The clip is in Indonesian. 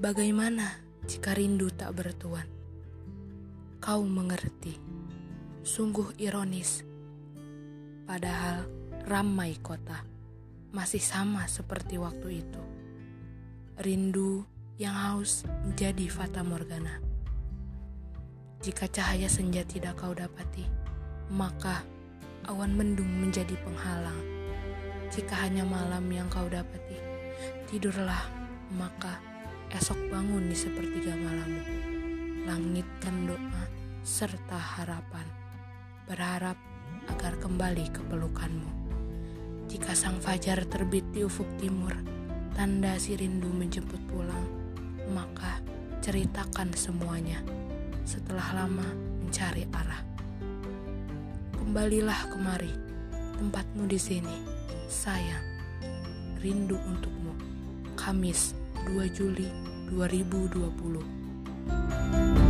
Bagaimana jika rindu tak bertuan? Kau mengerti, sungguh ironis. Padahal ramai kota masih sama seperti waktu itu. Rindu yang haus menjadi fata morgana. Jika cahaya senja tidak kau dapati, maka awan mendung menjadi penghalang. Jika hanya malam yang kau dapati, tidurlah, maka esok bangun di sepertiga malammu. Langitkan doa serta harapan, berharap agar kembali ke pelukanmu. Jika sang fajar terbit di ufuk timur, tanda si rindu menjemput pulang, maka ceritakan semuanya setelah lama mencari arah. Kembalilah kemari, tempatmu di sini, sayang. Rindu untukmu. Kamis 2 Juli 2020.